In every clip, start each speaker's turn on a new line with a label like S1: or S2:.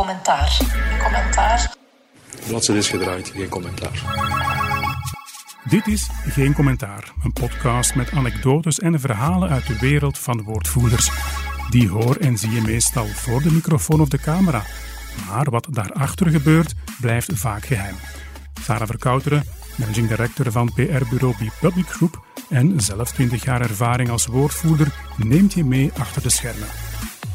S1: commentaar. Commentaar.
S2: De bladzijde is gedraaid, geen commentaar.
S3: Dit is Geen Commentaar, een podcast met anekdotes en verhalen uit de wereld van woordvoerders. Die hoor en zie je meestal voor de microfoon of de camera. Maar wat daarachter gebeurt, blijft vaak geheim. Sarah Verkouteren, managing director van PR-bureau Public Group en zelf 20 jaar ervaring als woordvoerder, neemt je mee achter de schermen.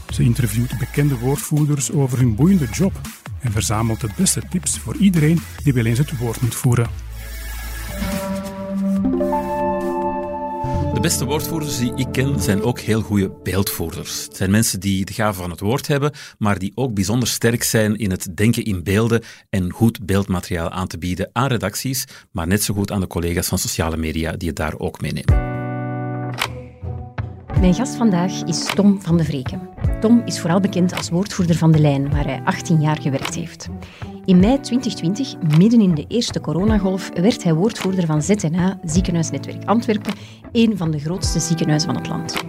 S3: Ze interviewt bekende woordvoerders over hun boeiende job en verzamelt de beste tips voor iedereen die wel eens het woord moet voeren.
S4: De beste woordvoerders die ik ken zijn ook heel goede beeldvoerders. Het zijn mensen die de gave van het woord hebben, maar die ook bijzonder sterk zijn in het denken in beelden en goed beeldmateriaal aan te bieden aan redacties, maar net zo goed aan de collega's van sociale media die het daar ook meenemen.
S5: Mijn gast vandaag is Tom van de Vreken. Tom is vooral bekend als woordvoerder van De Lijn, waar hij 18 jaar gewerkt heeft. In mei 2020, midden in de eerste coronagolf, werd hij woordvoerder van ZNA, Ziekenhuisnetwerk Antwerpen, een van de grootste ziekenhuizen van het land.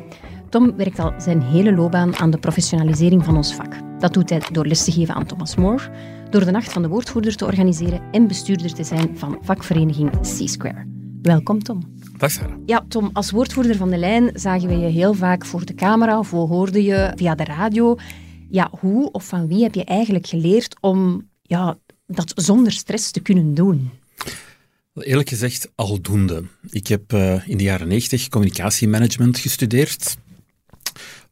S5: Tom werkt al zijn hele loopbaan aan de professionalisering van ons vak. Dat doet hij door les te geven aan Thomas More, door de Nacht van de Woordvoerder te organiseren en bestuurder te zijn van vakvereniging C-Square. Welkom, Tom.
S4: Dag Sarah.
S5: Ja, Tom, als woordvoerder van de lijn zagen we je heel vaak voor de camera of hoorden je via de radio. Ja, hoe of van wie heb je eigenlijk geleerd om ja, dat zonder stress te kunnen doen?
S4: Eerlijk gezegd, aldoende. Ik heb uh, in de jaren 90 communicatiemanagement gestudeerd,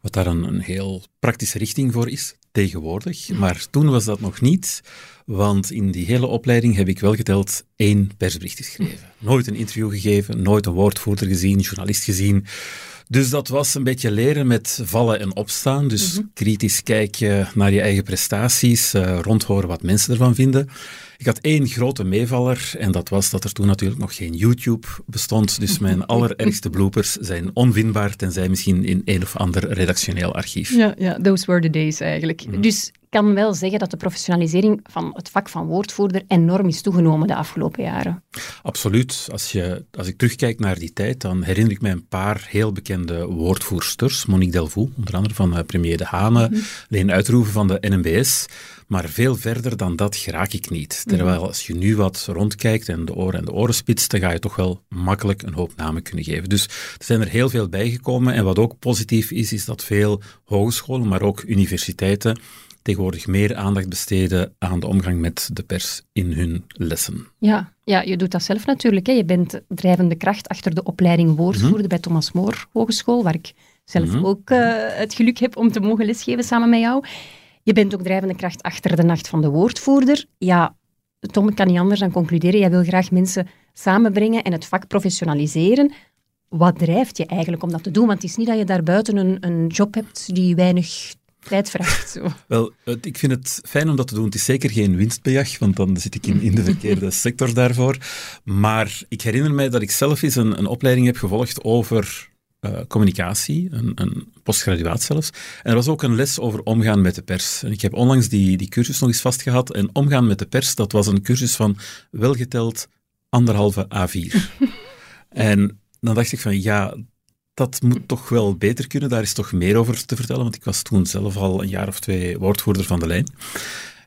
S4: wat daar een, een heel praktische richting voor is, tegenwoordig. Maar toen was dat nog niet, want in die hele opleiding heb ik wel geteld één persbericht geschreven. Nooit een interview gegeven, nooit een woordvoerder gezien, journalist gezien. Dus dat was een beetje leren met vallen en opstaan. Dus mm -hmm. kritisch kijken naar je eigen prestaties, uh, rondhoren wat mensen ervan vinden. Ik had één grote meevaller en dat was dat er toen natuurlijk nog geen YouTube bestond. Dus mijn allerergste bloopers zijn onvindbaar, tenzij misschien in een of ander redactioneel archief.
S5: Ja, ja those were the days eigenlijk. Mm. Dus ik kan wel zeggen dat de professionalisering van het vak van woordvoerder enorm is toegenomen de afgelopen jaren.
S4: Absoluut. Als, je, als ik terugkijk naar die tijd, dan herinner ik mij een paar heel bekende woordvoersters. Monique Delvaux, onder andere van uh, premier De Hane, mm -hmm. Leen Uitroeven van de NMBS. Maar veel verder dan dat geraak ik niet. Terwijl als je nu wat rondkijkt en de oren en de oren spitst, dan ga je toch wel makkelijk een hoop namen kunnen geven. Dus er zijn er heel veel bijgekomen. En wat ook positief is, is dat veel hogescholen, maar ook universiteiten tegenwoordig meer aandacht besteden aan de omgang met de pers in hun lessen.
S5: Ja, ja je doet dat zelf natuurlijk. Hè. Je bent drijvende kracht achter de opleiding woordvoerder mm-hmm. bij Thomas More Hogeschool, waar ik zelf mm-hmm. ook uh, het geluk heb om te mogen lesgeven samen met jou. Je bent ook drijvende kracht achter de Nacht van de Woordvoerder. Ja, Tom, ik kan niet anders dan concluderen. Jij wil graag mensen samenbrengen en het vak professionaliseren. Wat drijft je eigenlijk om dat te doen? Want het is niet dat je daarbuiten een, een job hebt die weinig tijd vraagt. Zo.
S4: Wel, ik vind het fijn om dat te doen. Het is zeker geen winstbejag, want dan zit ik in, in de verkeerde sector daarvoor. Maar ik herinner mij dat ik zelf eens een, een opleiding heb gevolgd over uh, communicatie, een, een postgraduaat zelfs. En er was ook een les over omgaan met de pers. En ik heb onlangs die, die cursus nog eens vastgehad. En omgaan met de pers, dat was een cursus van welgeteld anderhalve A4. en dan dacht ik van, ja, dat moet toch wel beter kunnen. Daar is toch meer over te vertellen, want ik was toen zelf al een jaar of twee woordvoerder van de lijn.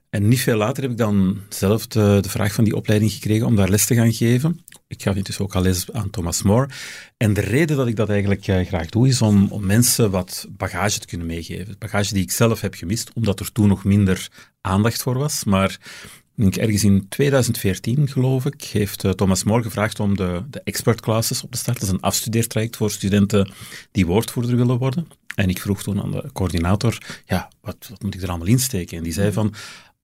S4: En niet veel later heb ik dan zelf de, de, vraag van die opleiding gekregen om daar les te gaan geven. Ik gaf intussen ook al les aan Thomas More. En de reden dat ik dat eigenlijk uh, graag doe, is om, om, mensen wat bagage te kunnen meegeven. Bagage die ik zelf heb gemist, omdat er toen nog minder aandacht voor was. Maar ik ergens in 2014, geloof ik, heeft uh, Thomas More gevraagd om de, de expert classes op te starten. Dat is een afstudeertraject voor studenten die woordvoerder willen worden. En ik vroeg toen aan de coördinator, ja, wat, wat moet ik er allemaal insteken? En die zei van,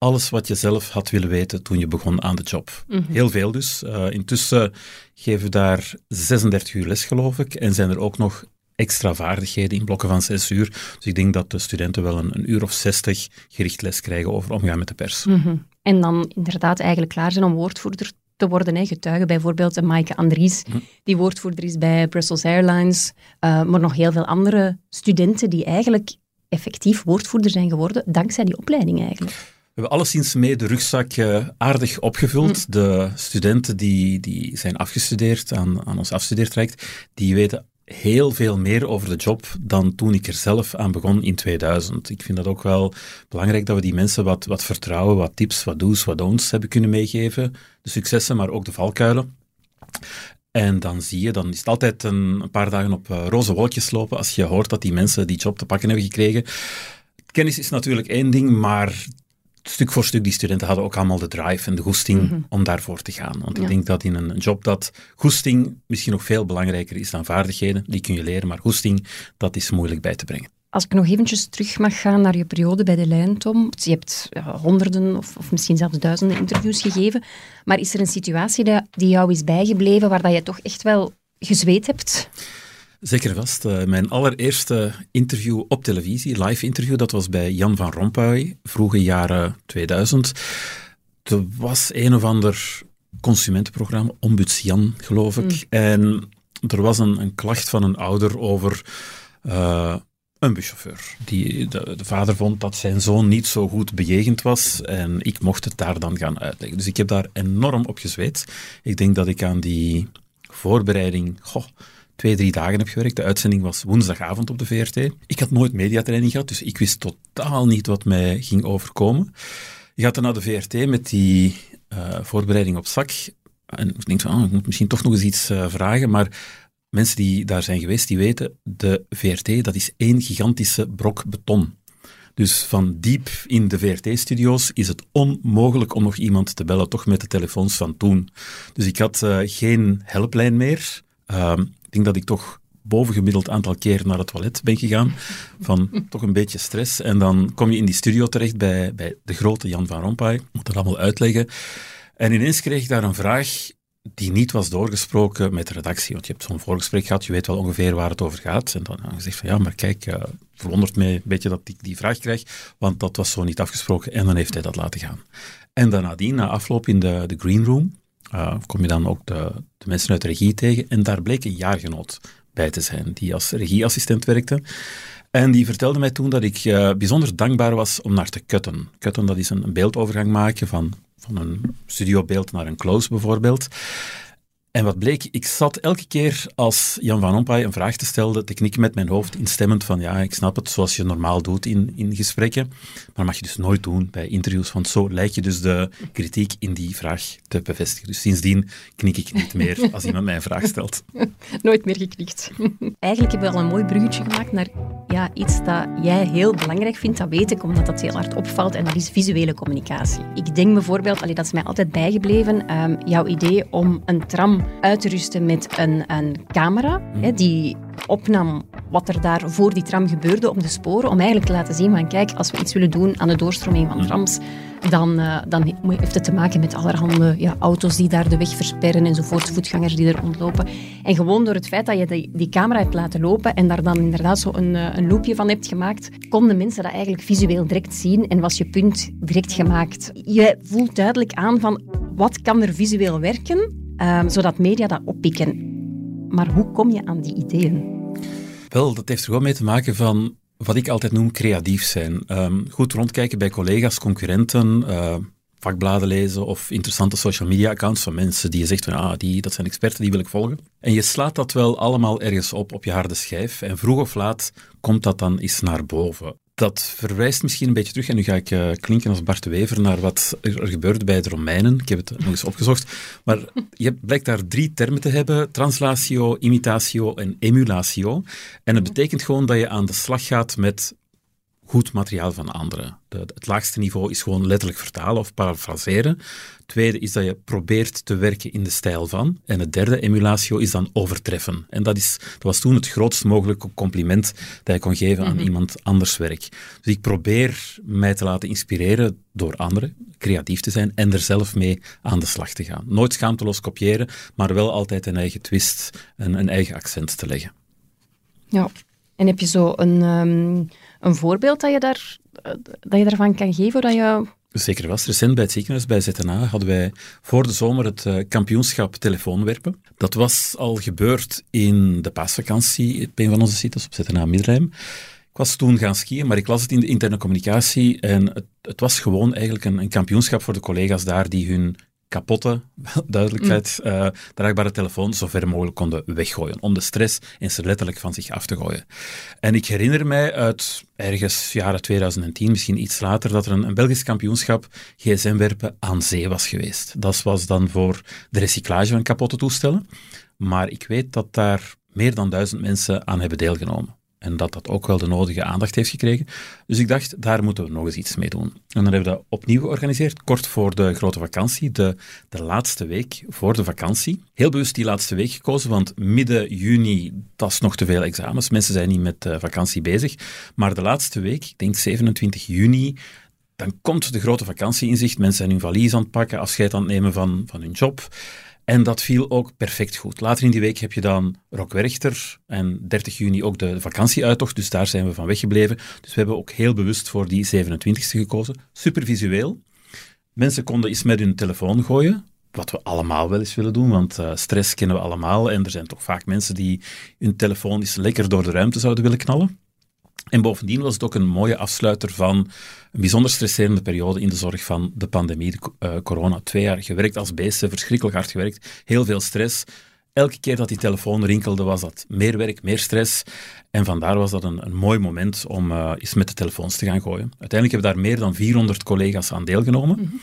S4: alles wat je zelf had willen weten toen je begon aan de job. Mm -hmm. Heel veel dus. Uh, intussen geven we daar 36 uur les, geloof ik. En zijn er ook nog extra vaardigheden in blokken van 6 uur. Dus ik denk dat de studenten wel een, een uur of 60 gericht les krijgen over omgaan met de pers.
S5: Mm -hmm. En dan inderdaad eigenlijk klaar zijn om woordvoerder te worden. Hè. Getuigen bijvoorbeeld Maaike Andries, mm. die woordvoerder is bij Brussels Airlines, uh, maar nog heel veel andere studenten die eigenlijk effectief woordvoerder zijn geworden dankzij die opleiding eigenlijk.
S4: We hebben alleszins mee de rugzak uh, aardig opgevuld. Mm. De studenten die, die zijn afgestudeerd aan, aan ons afstudeertraject, die weten heel veel meer over de job dan toen ik er zelf aan begon in 2000. Ik vind dat ook wel belangrijk dat we die mensen wat, wat vertrouwen, wat tips, wat do's, wat don'ts hebben kunnen meegeven. De successen, maar ook de valkuilen. En dan zie je, dan is het altijd een, paar dagen op uh, roze wolkjes lopen als je hoort dat die mensen die job te pakken hebben gekregen. Kennis is natuurlijk één ding, maar stuk voor stuk, die studenten hadden ook allemaal de drive en de goesting mhm. om daarvoor te gaan. Want ik denk dat in een job dat goesting misschien nog veel belangrijker is dan vaardigheden, die kun je leren, maar goesting, dat is moeilijk bij te brengen.
S5: Als ik nog eventjes terug mag gaan naar je periode bij de lijn, Tom. Je hebt honderden of, of, misschien zelfs duizenden interviews gegeven. Maar is er een situatie die, die jou is bijgebleven waar dat je toch echt wel gezweet hebt?
S4: Zeker vast. Uh, mijn allereerste interview op televisie, live interview, dat was bij Jan van Rompuy, vroege jaren 2000. Er was een of ander consumentenprogramma, Ombuds Jan, geloof ik. Mm. En er was een, een, klacht van een ouder over uh, een buschauffeur. Die, de, de, vader vond dat zijn zoon niet zo goed bejegend was en ik mocht het daar dan gaan uitleggen. Dus ik heb daar enorm op gezweet. Ik denk dat ik aan die voorbereiding... Goh, twee, drie dagen heb gewerkt. De uitzending was woensdagavond op de VRT. Ik had nooit mediatraining gehad, dus ik wist totaal niet wat mij ging overkomen. Ik had dan naar de VRT met die uh, voorbereiding op zak. En ik denk van, oh, ik moet misschien toch nog eens iets uh, vragen, maar mensen die daar zijn geweest, die weten, de VRT, dat is één gigantische brok beton. Dus van diep in de VRT-studio's is het onmogelijk om nog iemand te bellen, toch met de telefoons van toen. Dus ik had uh, geen helplijn meer. Uh, denk dat ik toch bovengemiddeld aantal keer naar het toilet ben gegaan, van toch een beetje stress. En dan kom je in die studio terecht bij, bij de grote Jan van Rompuy, moet dat allemaal uitleggen. En ineens kreeg ik daar een vraag die niet was doorgesproken met de redactie. Want je hebt zo'n voorgesprek gehad, je weet wel ongeveer waar het over gaat. En dan gezegd van ja, maar kijk, uh, verwondert mij een beetje dat ik die vraag krijg, want dat was zo niet afgesproken. En dan heeft hij dat laten gaan. En nadien, na afloop in de, de green room, uh, kom je dan ook de, de, mensen uit de regie tegen. En daar bleek een jaargenoot bij te zijn, die als regieassistent werkte. En die vertelde mij toen dat ik uh, bijzonder dankbaar was om naar te kutten. Kutten, dat is een, een beeldovergang maken van, van een studiobeeld naar een close bijvoorbeeld. En wat bleek, ik zat elke keer als Jan van Rompuy een vraag te stellen, te knikken met mijn hoofd, instemmend van ja, ik snap het, zoals je normaal doet in, in gesprekken. Maar mag je dus nooit doen bij interviews, want zo lijkt je dus de kritiek in die vraag te bevestigen. Dus sindsdien knik ik niet meer als iemand mij een vraag stelt.
S5: Nooit meer geknikt. Eigenlijk hebben we al een mooi bruggetje gemaakt naar ja, iets dat jij heel belangrijk vindt, dat weet ik, omdat dat heel hard opvalt, en dat is visuele communicatie. Ik denk bijvoorbeeld, allee, dat is mij altijd bijgebleven, um, jouw idee om een tram uit te rusten met een, een camera hè, mhm. die opnam wat er daar voor die tram gebeurde op de sporen, om eigenlijk te laten zien van kijk, als we iets willen doen aan de doorstroming van mhm. trams, dan, uh, dan heeft het te maken met allerhande ja, auto's die daar de weg versperren enzovoort, voetgangers die er rondlopen. En gewoon door het feit dat je die, die camera hebt laten lopen en daar dan inderdaad zo een, eh, een loopje van hebt gemaakt, konden mensen dat eigenlijk visueel direct zien en was je punt direct gemaakt. Je voelt duidelijk aan van wat kan er visueel werken um, zodat media dat oppikken. Maar hoe kom je aan die ideeën?
S4: Wel, dat heeft er gewoon mee te maken van wat ik altijd noem creatief zijn. Um, goed rondkijken bij collega's, concurrenten, uh, vakbladen lezen of interessante social media accounts van mensen die je zegt van ah, die, dat zijn experten, die wil ik volgen. En je slaat dat wel allemaal ergens op, op je harde schijf. En vroeg of laat komt dat dan eens naar boven dat verwijst misschien een beetje terug, en nu ga ik uh, klinken als Bart Wever, naar wat er, gebeurde bij de Romeinen. Ik heb het nog eens opgezocht. Maar je blijkt daar drie termen te hebben, translatio, imitatio en emulatio. En het betekent gewoon dat je aan de slag gaat met goed materiaal van anderen. De, het laagste niveau is gewoon letterlijk vertalen of parafraseren. Het tweede is dat je probeert te werken in de stijl van. En het derde, emulatio, is dan overtreffen. En dat, is, dat was toen het grootst mogelijke compliment dat je kon geven aan mhm. iemand anders werk. Dus ik probeer mij te laten inspireren door anderen, creatief te zijn en er zelf mee aan de slag te gaan. Nooit schaamteloos kopiëren, maar wel altijd een eigen twist, en een eigen accent te leggen.
S5: Ja, en heb je zo een... Ehm, een voorbeeld dat je, daar, dat je daarvan kan geven? Dat je...
S4: Zeker was. Recent bij het ziekenhuis, bij ZNA, hadden wij voor de zomer het uh, kampioenschap telefoonwerpen. Dat was al gebeurd in de paasvakantie op een van onze sites op ZNA Middelheim. Ik was toen gaan skiën, maar ik las het in de interne communicatie en het, het was gewoon eigenlijk een, een kampioenschap voor de collega's daar die hun kapotte, duidelijkheid, uh, draagbare telefoon zo ver mogelijk konden weggooien. Om de stress eens letterlijk van zich af te gooien. En ik herinner mij uit ergens jaren 2010, misschien iets later, dat er een, een Belgisch kampioenschap gsm-werpen aan zee was geweest. Dat was dan voor de recyclage van kapotte toestellen. Maar ik weet dat daar meer dan duizend mensen aan hebben deelgenomen. En dat dat ook wel de nodige aandacht heeft gekregen. Dus ik dacht, daar moeten we nog eens iets mee doen. En dan hebben we dat opnieuw georganiseerd, kort voor de grote vakantie, de, de laatste week voor de vakantie. Heel bewust die laatste week gekozen, want midden juni, dat is nog te veel examens. Mensen zijn niet met de vakantie bezig. Maar de laatste week, ik denk 27 juni, dan komt de grote vakantie in zicht. Mensen zijn hun valies aan het pakken, afscheid aan het nemen van, van hun job. En dat viel ook perfect goed. Later in die week heb je dan Rock Werchter en 30 juni ook de vakantieuittocht, dus daar zijn we van weggebleven. Dus we hebben ook heel bewust voor die 27e gekozen. Super visueel. Mensen konden eens met hun telefoon gooien, wat we allemaal wel eens willen doen, want uh, stress kennen we allemaal en er zijn toch vaak mensen die hun telefoon eens lekker door de ruimte zouden willen knallen. En bovendien was het ook een mooie afsluiter van een bijzonder stresserende periode in de zorg van de pandemie, de uh, corona. Twee jaar gewerkt als beesten, verschrikkelijk hard gewerkt, heel veel stress. Elke keer dat die telefoon rinkelde, was dat meer werk, meer stress. En vandaar was dat een, een mooi moment om uh, eens met de telefoons te gaan gooien. Uiteindelijk hebben daar meer dan 400 collega's aan deelgenomen. Mhm.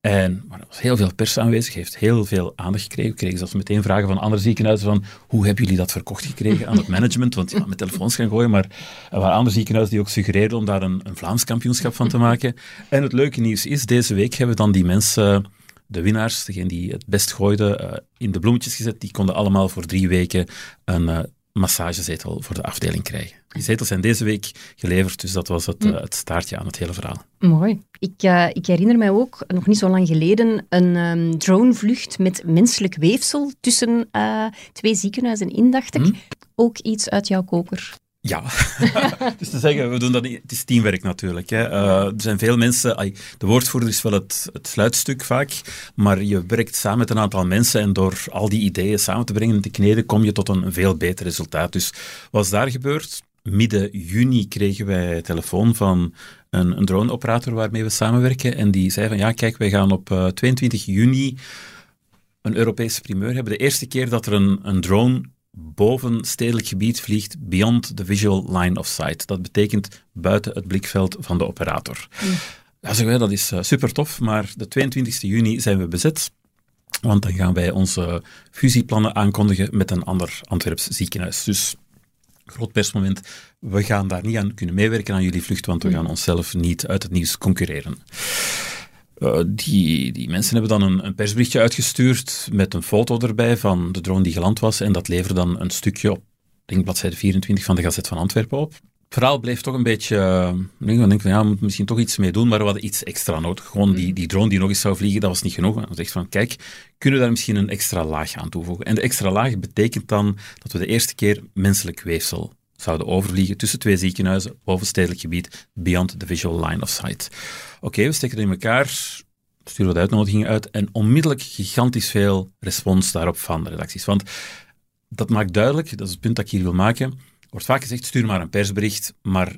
S4: En maar er was heel veel pers aanwezig, heeft heel veel aandacht gekregen. We kregen zelfs meteen vragen van andere ziekenhuizen van hoe hebben jullie dat verkocht gekregen aan het management? Want ja, met telefoons gaan gooien, maar er waren andere ziekenhuizen die ook suggereerden om daar een, een Vlaams kampioenschap van te maken. En het leuke nieuws is, deze week hebben we dan die mensen, de winnaars, degene die het best gooiden, uh, in de bloemetjes gezet. Die konden allemaal voor drie weken een uh, massagezetel voor de afdeling krijgen. Die zetels zijn deze week geleverd, dus dat was het, uh, het staartje aan het hele verhaal.
S5: Mooi. Ik, uh, ik, herinner mij ook, nog niet zo lang geleden, een um, dronevlucht met menselijk weefsel tussen uh, twee ziekenhuizen in, dacht ik. Hm? Ook iets uit jouw koker.
S4: Ja, dus te zeggen, we doen dat niet, het is teamwerk natuurlijk. Hè. Uh, er zijn veel mensen, de woordvoerder is wel het, het sluitstuk vaak, maar je werkt samen met een aantal mensen en door al die ideeën samen te brengen en te kneden, kom je tot een, veel beter resultaat. Dus wat is daar gebeurd? Midden juni kregen wij telefoon van een, een drone-operator waarmee we samenwerken en die zei van ja, kijk, wij gaan op uh, 22 juni een Europese primeur hebben. De eerste keer dat er een, een drone boven stedelijk gebied vliegt beyond the visual line of sight. Dat betekent buiten het blikveld van de operator. Mm. Ja, zeg wij, dat is uh, super tof, maar de 22 juni zijn we bezet. Want dan gaan wij onze fusieplannen aankondigen met een ander Antwerps ziekenhuis. Dus groot persmoment. We gaan daar niet aan kunnen meewerken aan jullie vlucht, want we mm. gaan onszelf niet uit het nieuws concurreren. Uh, die, die mensen hebben dan een, een, persberichtje uitgestuurd met een foto erbij van de drone die geland was. En dat leverde dan een stukje op, denk bladzijde 24 van de Gazet van Antwerpen op. Het verhaal bleef toch een beetje. Uh, ik denk van ja, we moeten misschien toch iets mee doen, maar we hadden iets extra nodig. Gewoon die, die drone die nog eens zou vliegen, dat was niet genoeg. We dachten van kijk, kunnen we daar misschien een extra laag aan toevoegen? En de extra laag betekent dan dat we de eerste keer menselijk weefsel zouden overvliegen tussen twee ziekenhuizen, bovenstedelijk gebied, beyond the visual line of sight. Oké, we steken in elkaar, sturen wat uitnodigingen uit en onmiddellijk gigantisch veel respons daarop van de redacties. Want dat maakt duidelijk, dat is het punt dat ik hier wil maken, wordt vaak gezegd, stuur maar een persbericht, maar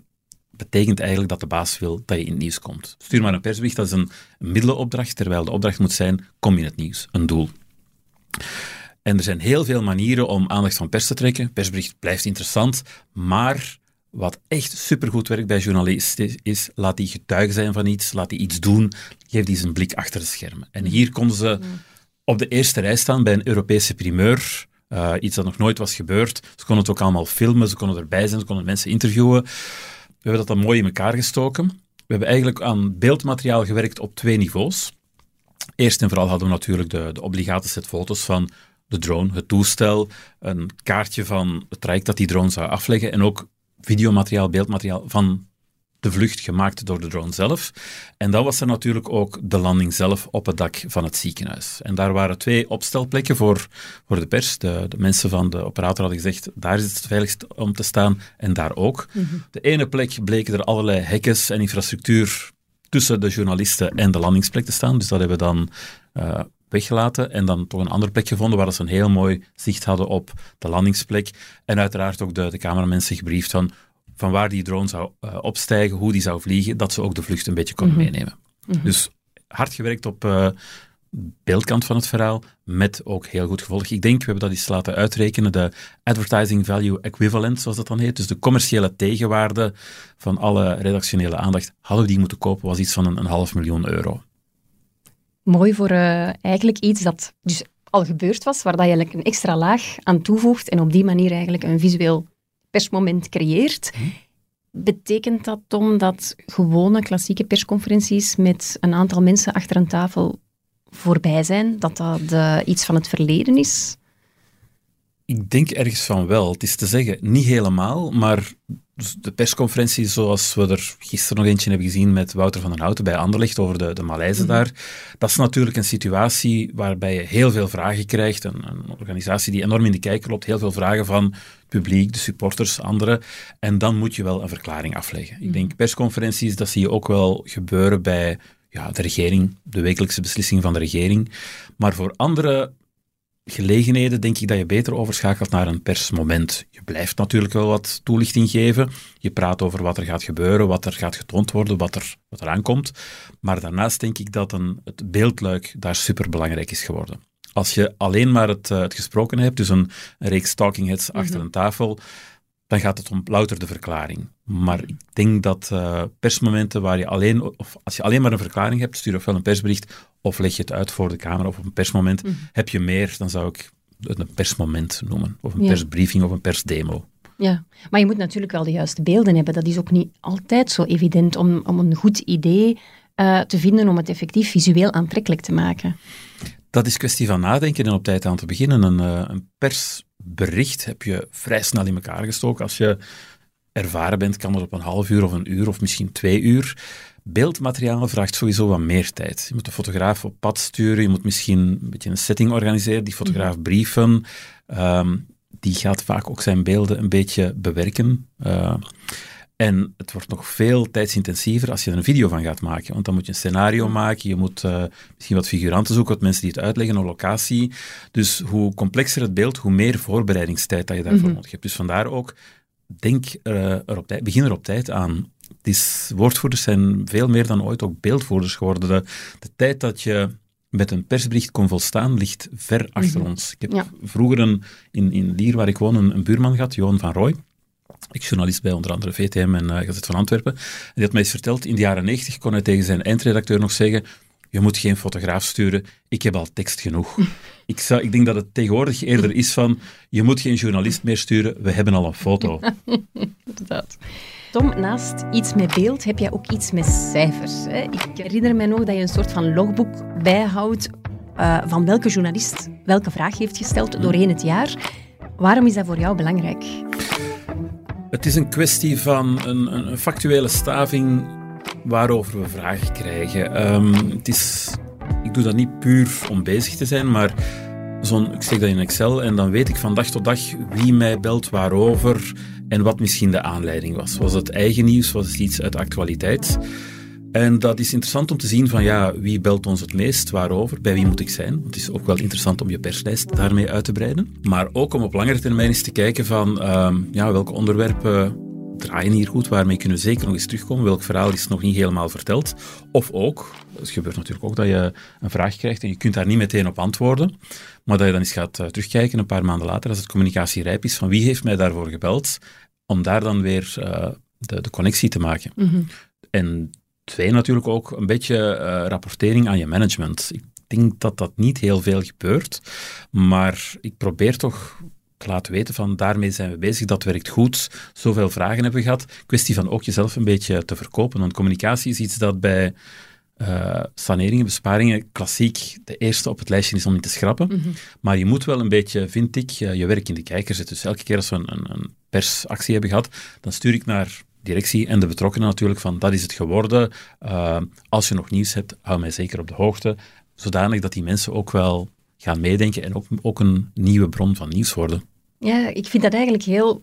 S4: betekent eigenlijk dat de baas wil dat je in het nieuws komt. Stuur maar een persbericht, dat is een middelenopdracht, terwijl de opdracht moet zijn, kom in het nieuws, een doel. En er zijn heel veel manieren om aandacht van pers te trekken. Persbericht blijft interessant, maar wat echt supergoed werkt bij journalisten is, laat die getuige zijn van iets, laat die iets doen, geef die zijn blik achter de schermen. En hier konden ze op de eerste rij staan bij een Europese primeur, uh, iets dat nog nooit was gebeurd. Ze konden het ook allemaal filmen, ze konden erbij zijn, ze konden mensen interviewen. We hebben dat dan mooi in elkaar gestoken. We hebben eigenlijk aan beeldmateriaal gewerkt op twee niveaus. Eerst en vooral hadden we natuurlijk de, de obligate set foto's van de drone, het toestel, een kaartje van het traject dat die drone zou afleggen en ook videomateriaal, beeldmateriaal van de vlucht gemaakt door de drone zelf. En dan was er natuurlijk ook de landing zelf op het dak van het ziekenhuis. En daar waren twee opstelplekken voor, voor de pers. De, de mensen van de operator hadden gezegd, daar is het veiligst om te staan en daar ook. Mhm. De ene plek bleken er allerlei hekken en infrastructuur tussen de journalisten en de landingsplek te staan. Dus dat hebben we dan uh, weggelaten en dan toch een andere plek gevonden waar ze een heel mooi zicht hadden op de landingsplek. En uiteraard ook de, de cameramensen gebriefd van, van waar die drone zou uh, opstijgen, hoe die zou vliegen, dat ze ook de vlucht een beetje konden mhm. meenemen. Mhm. Dus hard gewerkt op uh, beeldkant van het verhaal, met ook heel goed gevolg. Ik denk, we hebben dat eens laten uitrekenen, de advertising value equivalent, zoals dat dan heet, dus de commerciële tegenwaarde van alle redactionele aandacht, hadden we die moeten kopen, was iets van een, een half miljoen euro.
S5: Mooi voor uh, eigenlijk iets dat dus al gebeurd was, waar dat je eigenlijk een extra laag aan toevoegt en op die manier eigenlijk een visueel persmoment creëert. Hm. Betekent dat, Tom, dat gewone klassieke persconferenties met een aantal mensen achter een tafel voorbij zijn? Dat dat uh, iets van het verleden is?
S4: Ik denk ergens van wel. Het is te zeggen, niet helemaal, maar de persconferentie zoals we er gisteren nog eentje hebben gezien met Wouter van den Houten bij Anderlecht over de, de mhm. daar, dat is natuurlijk een situatie waarbij je heel veel vragen krijgt. Een, een, organisatie die enorm in de kijker loopt, heel veel vragen van het publiek, de supporters, anderen. En dan moet je wel een verklaring afleggen. Ik mhm. denk persconferenties, dat zie je ook wel gebeuren bij ja, de regering, de wekelijkse beslissing van de regering. Maar voor andere gelegenheden denk ik dat je beter overschakelt naar een persmoment. Je blijft natuurlijk wel wat toelichting geven. Je praat over wat er gaat gebeuren, wat er gaat getoond worden, wat er, wat er aankomt. Maar daarnaast denk ik dat een, het beeldluik daar superbelangrijk is geworden. Als je alleen maar het, uh, het gesproken hebt, dus een, een reeks talking heads achter mhm. een tafel, dan gaat het om louter de verklaring. Maar ik denk dat uh, persmomenten waar je alleen, of als je alleen maar een verklaring hebt, stuur ofwel een persbericht of leg je het uit voor de camera of op een persmoment. Mhm. Heb je meer, dan zou ik het een persmoment noemen, of een persbriefing of een persdemo.
S5: Ja, maar je moet natuurlijk wel de juiste beelden hebben. Dat is ook niet altijd zo evident om, om een goed idee uh, te vinden om het effectief visueel aantrekkelijk te maken.
S4: Dat is kwestie van nadenken en op tijd aan te beginnen. Een, uh, een pers bericht heb je vrij snel in elkaar gestoken. Als je ervaren bent, kan dat op een half uur of een uur of misschien twee uur. Beeldmateriaal vraagt sowieso wat meer tijd. Je moet de fotograaf op pad sturen, je moet misschien een beetje een setting organiseren, die fotograaf mhm. brieven. Ehm, die gaat vaak ook zijn beelden een beetje bewerken. Uh, en het wordt nog veel tijdsintensiever als je er een video van gaat maken. Want dan moet je een scenario maken, je moet uh, misschien wat figuranten zoeken, wat mensen die het uitleggen, een locatie. Dus hoe complexer het beeld, hoe meer voorbereidingstijd dat je daarvoor mm nodig hebt. Dus vandaar ook, denk uh, er op tijd, begin er op tijd aan. is, woordvoerders zijn veel meer dan ooit ook beeldvoerders geworden. De, de tijd dat je met een persbericht kon volstaan, ligt ver achter mhm. ons. Ik heb vroeger een, in, in Lier, waar ik woon, een, een buurman gehad, Johan van Rooij. Ik journalist bij onder andere VTM en uh, Gazet van Antwerpen. En die had mij eens verteld, in de jaren 90 kon hij tegen zijn eindredacteur nog zeggen je moet geen fotograaf sturen, ik heb al tekst genoeg. ik, zou, ik denk dat het tegenwoordig eerder is van, je moet geen journalist meer sturen, we hebben al een foto.
S5: Inderdaad. Tom, naast iets met beeld heb jij ook iets met cijfers. Hè? Ik herinner me nog dat je een soort van logboek bijhoudt uh, van welke journalist welke vraag heeft gesteld doorheen het jaar. Waarom is dat voor jou belangrijk?
S4: Het is een kwestie van een, een factuele staving waarover we vragen krijgen. Ehm, het is, ik doe dat niet puur om bezig te zijn, maar zo'n, ik steek dat in Excel en dan weet ik van dag tot dag wie mij belt, waarover en wat misschien de aanleiding was. Was het eigen nieuws? Was het iets uit actualiteit? En dat is interessant om te zien van ja, wie belt ons het meest, waarover, bij wie moet ik zijn. Want het is ook wel interessant om je perslijst daarmee uit te breiden. Maar ook om op langere termijn eens te kijken van ehm, ja, welke onderwerpen draaien hier goed, waarmee kunnen we zeker nog eens terugkomen. Welk verhaal is nog niet helemaal verteld? Of ook, het gebeurt natuurlijk ook dat je een vraag krijgt en je kunt daar niet meteen op antwoorden, maar dat je dan eens gaat uh, terugkijken een paar maanden later, als het communicatie rijp is, van wie heeft mij daarvoor gebeld, om daar dan weer uh, de, de, connectie te maken. Mm En Twee, natuurlijk ook een beetje uh, rapportering aan je management. Ik denk dat dat niet heel veel gebeurt, maar ik probeer toch te laten weten van daarmee zijn we bezig, dat werkt goed, zoveel vragen hebben we gehad. Kwestie van ook jezelf een beetje te verkopen, want communicatie is iets dat bij uh, saneringen, besparingen, klassiek de eerste op het lijstje is om in te schrappen. Mhm. Maar je moet wel een beetje, vind ik, je werk in de kijker zetten. Dus elke keer als we een, een, een persactie hebben gehad, dan stuur ik naar directie en de betrokkenen natuurlijk van dat is het geworden. Uh, als je nog nieuws hebt, hou mij zeker op de hoogte. Zodanig dat die mensen ook wel gaan meedenken en ook, ook een nieuwe bron van nieuws worden.
S5: Ja, ik vind dat eigenlijk heel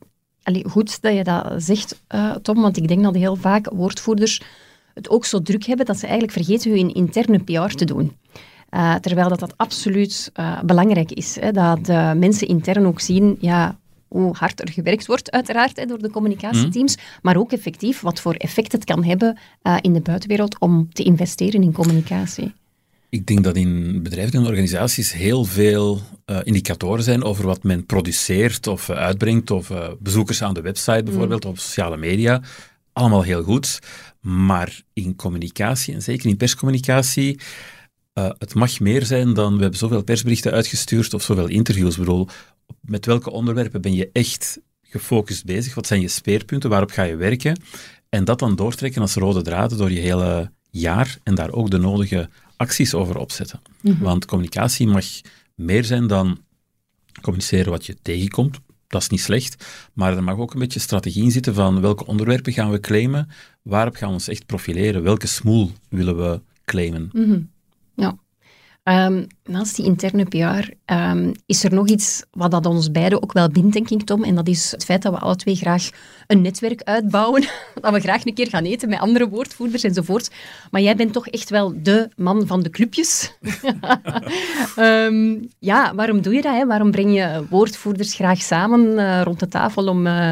S5: goed dat je dat zegt, uh, Tom, want ik denk dat heel vaak woordvoerders het ook zo druk hebben dat ze eigenlijk vergeten hun interne PR te doen. Uh, terwijl dat, dat absoluut belangrijk is. Hè, dat mensen intern ook zien, ja, hoe hard er gewerkt wordt, uiteraard, hè, door de communicatieteams, mhm. maar ook effectief wat voor effect het kan hebben uh, in de buitenwereld om te investeren in communicatie.
S4: Ik denk dat in bedrijven en organisaties heel veel uh, indicatoren zijn over wat men produceert of uh, uitbrengt, of bezoekers aan de website bijvoorbeeld, mm. of sociale media. Allemaal heel goed. Maar in communicatie, en zeker in perscommunicatie, het mag meer zijn dan we hebben zoveel persberichten uitgestuurd of zoveel interviews. Ik bedoel, met welke onderwerpen ben je echt gefocust bezig? Wat zijn je speerpunten? Waarop ga je werken? En dat dan doortrekken als rode draden door je hele jaar en daar ook de nodige acties over opzetten. Mhm. Want communicatie mag meer zijn dan communiceren wat je tegenkomt. Dat is niet slecht, maar er mag ook een beetje strategie in zitten van welke onderwerpen gaan we claimen, waarop gaan we ons echt profileren, welke smoel willen we claimen.
S5: Mhm. Um, naast die interne PR ehm, is er nog iets wat dat ons beiden ook wel bindt, denk ik, Tom. En dat is het feit dat we alle twee graag een netwerk uitbouwen. dat we graag een keer gaan eten met andere woordvoerders enzovoort. Maar jij bent toch echt wel de man van de clubjes. um, ja, waarom doe je dat? Hè? Waarom breng je woordvoerders graag samen uh, rond de tafel om... Uh,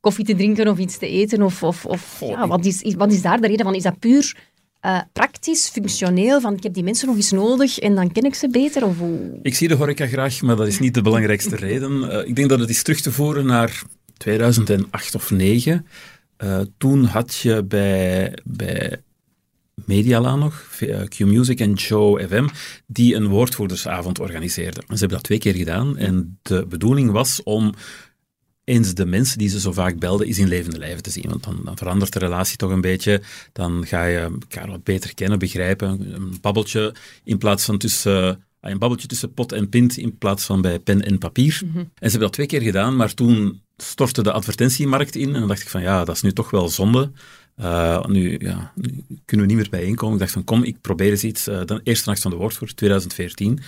S5: koffie te drinken of iets te eten? Of, of, of ja, wat, is, wat is daar de reden van? Is dat puur uh, praktisch, functioneel, van ik heb die mensen nog eens nodig en dan ken ik ze beter? Of hoe?
S4: Ik zie de horeca graag, maar dat is niet de belangrijkste reden. Uh, ik denk dat het is terug te voeren naar 2008 of 2009. Uh, toen had je bij, bij Mediala nog, Q-Music en Joe FM, die een woordvoerdersavond organiseerden. Ze hebben dat twee keer gedaan en de bedoeling was om eens de mensen die ze zo vaak belden, is in levende lijven te zien. Want dan, dan, verandert de relatie toch een beetje. Dan ga je elkaar wat beter kennen, begrijpen. Een babbeltje in plaats van tussen... Ah, een babbeltje tussen pot en pint in plaats van bij pen en papier. Mhm. En ze hebben dat twee keer gedaan, maar toen stortte de advertentiemarkt in. En dan dacht ik van ja, dat is nu toch wel zonde. Uh, nu, ja, nu kunnen we niet meer bijeenkomen. Ik dacht van kom, ik probeer eens iets. Uh, de eerste nacht van de woordvoer, 2014.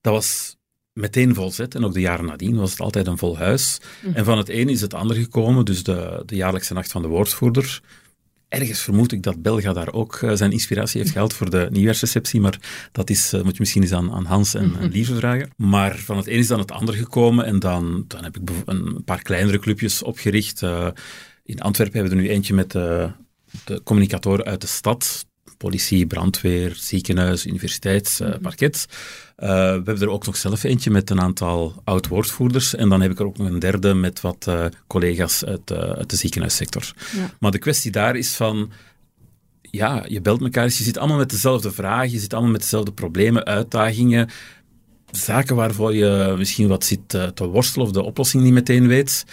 S4: Dat was meteen vol zit. En ook de jaren nadien was het altijd een vol huis. Mhm. En van het een is het ander gekomen, dus de, de jaarlijkse nacht van de woordvoerder. Ergens vermoed ik dat Belga daar ook eh, zijn inspiratie heeft gehaald voor de nieuwjaarsreceptie, maar dat is, uh, moet je misschien eens aan, aan Hans en, mm Lieve vragen. Maar van het een is dan het ander gekomen en dan, dan heb ik een paar kleinere clubjes opgericht. Uh, in Antwerpen hebben we er nu eentje met de, de communicatoren uit de stad, politie, brandweer, ziekenhuis, universiteitsparket. Uh, we hebben er ook nog zelf eentje met een aantal oud-woordvoerders. En dan heb ik er ook nog een derde met wat uh, collega's uit, uit, de ziekenhuissector. Ja. Maar de kwestie daar is van ja, je belt elkaar, je zit allemaal met dezelfde vragen, je zit allemaal met dezelfde problemen, uitdagingen, zaken waarvoor je misschien wat zit te worstelen of de oplossing niet meteen weet.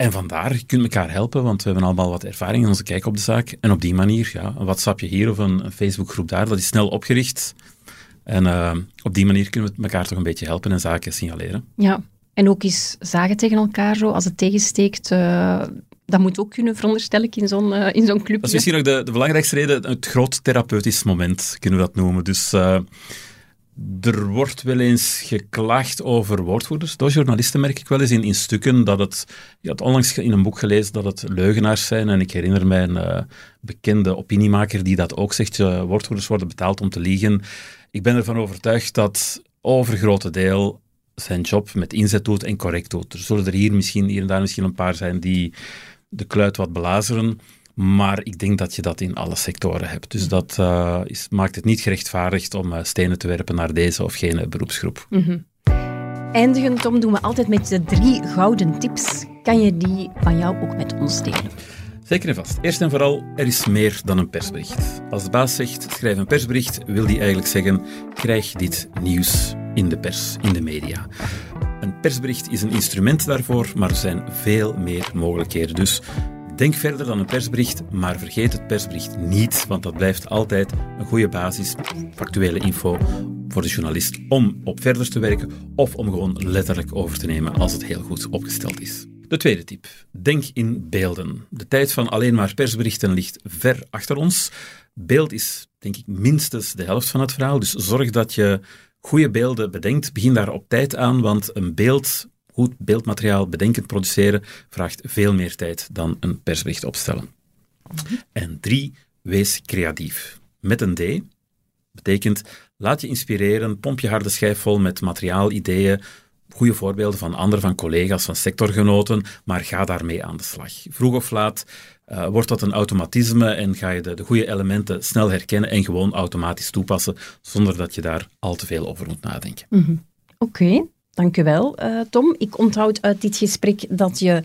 S4: En vandaar, je kunt elkaar helpen, want we hebben allemaal wat ervaring in onze kijk op de zaak. En op die manier, ja, een WhatsAppje hier of een, een Facebookgroep daar, dat is snel opgericht. En uh, op die manier kunnen we elkaar toch een beetje helpen en zaken signaleren.
S5: Ja, en ook eens zagen tegen elkaar zo, als het tegensteekt. Uh, dat moet ook kunnen, veronderstel ik, in zo'n uh, in zo'n club.
S4: Dat is misschien ook de, de belangrijkste reden, het groot therapeutisch moment, kunnen we dat noemen. Dus er wordt wel eens geklaagd over woordvoerders. Door journalisten merk ik wel eens in, stukken dat het... Je had onlangs in een boek gelezen dat het leugenaars zijn. En ik herinner mij een uh, bekende opiniemaker die dat ook zegt. Uh, woordvoerders worden betaald om te liegen. Ik ben ervan overtuigd dat overgrote deel zijn job met inzet doet en correct doet. Er zullen er hier, misschien, hier en daar misschien een paar zijn die de kluit wat belazeren. Maar ik denk dat je dat in alle sectoren hebt. Dus dat uh, is, maakt het niet gerechtvaardigd om uh, stenen te werpen naar deze of gene beroepsgroep.
S5: Mm -hmm. Eindigend, Tom, doen we altijd met de drie gouden tips. Kan je die van jou ook met ons delen?
S4: Zeker en vast. Eerst en vooral, er is meer dan een persbericht. Als de baas zegt, schrijf een persbericht, wil die eigenlijk zeggen, krijg dit nieuws in de pers, in de media. Een persbericht is een instrument daarvoor, maar er zijn veel meer mogelijkheden. Dus Denk verder dan een persbericht, maar vergeet het persbericht niet, want dat blijft altijd een goede basis, factuele info voor de journalist om op verder te werken of om gewoon letterlijk over te nemen als het heel goed opgesteld is. De tweede tip. Denk in beelden. De tijd van alleen maar persberichten ligt ver achter ons. Beeld is, denk ik, minstens de helft van het verhaal. Dus zorg dat je goede beelden bedenkt. Begin daar op tijd aan, want een beeld goed beeldmateriaal bedenkend produceren vraagt veel meer tijd dan een persbericht opstellen. En drie, wees creatief. Met een D betekent laat je inspireren, pomp je harde schijf vol met materiaal, ideeën, goede voorbeelden van anderen, van collega's, van sectorgenoten, maar ga daarmee aan de slag. Vroeg of laat uh, wordt dat een automatisme en ga je de, de goede elementen snel herkennen en gewoon automatisch toepassen, zonder dat je daar al te veel over moet nadenken.
S5: Mhm. Oké, dank u wel, uh, Tom. Ik onthoud uit dit gesprek dat je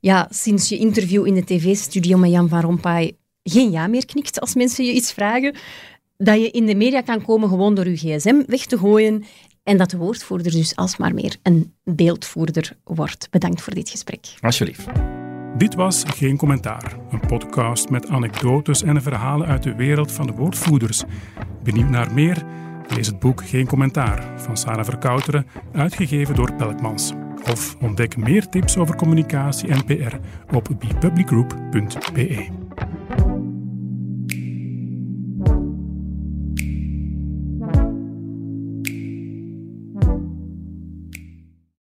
S5: ja, sinds je interview in de tv-studio met Jan van Rompuy geen ja meer knikt als mensen je iets vragen. Dat je in de media kan komen gewoon door je gsm weg te gooien en dat de woordvoerder dus alsmaar meer een beeldvoerder wordt. Bedankt voor dit gesprek.
S4: Alsjeblieft.
S3: Dit was Geen Commentaar, een podcast met anekdotes en verhalen uit de wereld van de woordvoerders. Benieuwd naar meer? Lees het boek Geen Commentaar van Sarah Verkouteren, uitgegeven door Pelkmans. Of ontdek meer tips over communicatie en PR op bepublicgroup.be.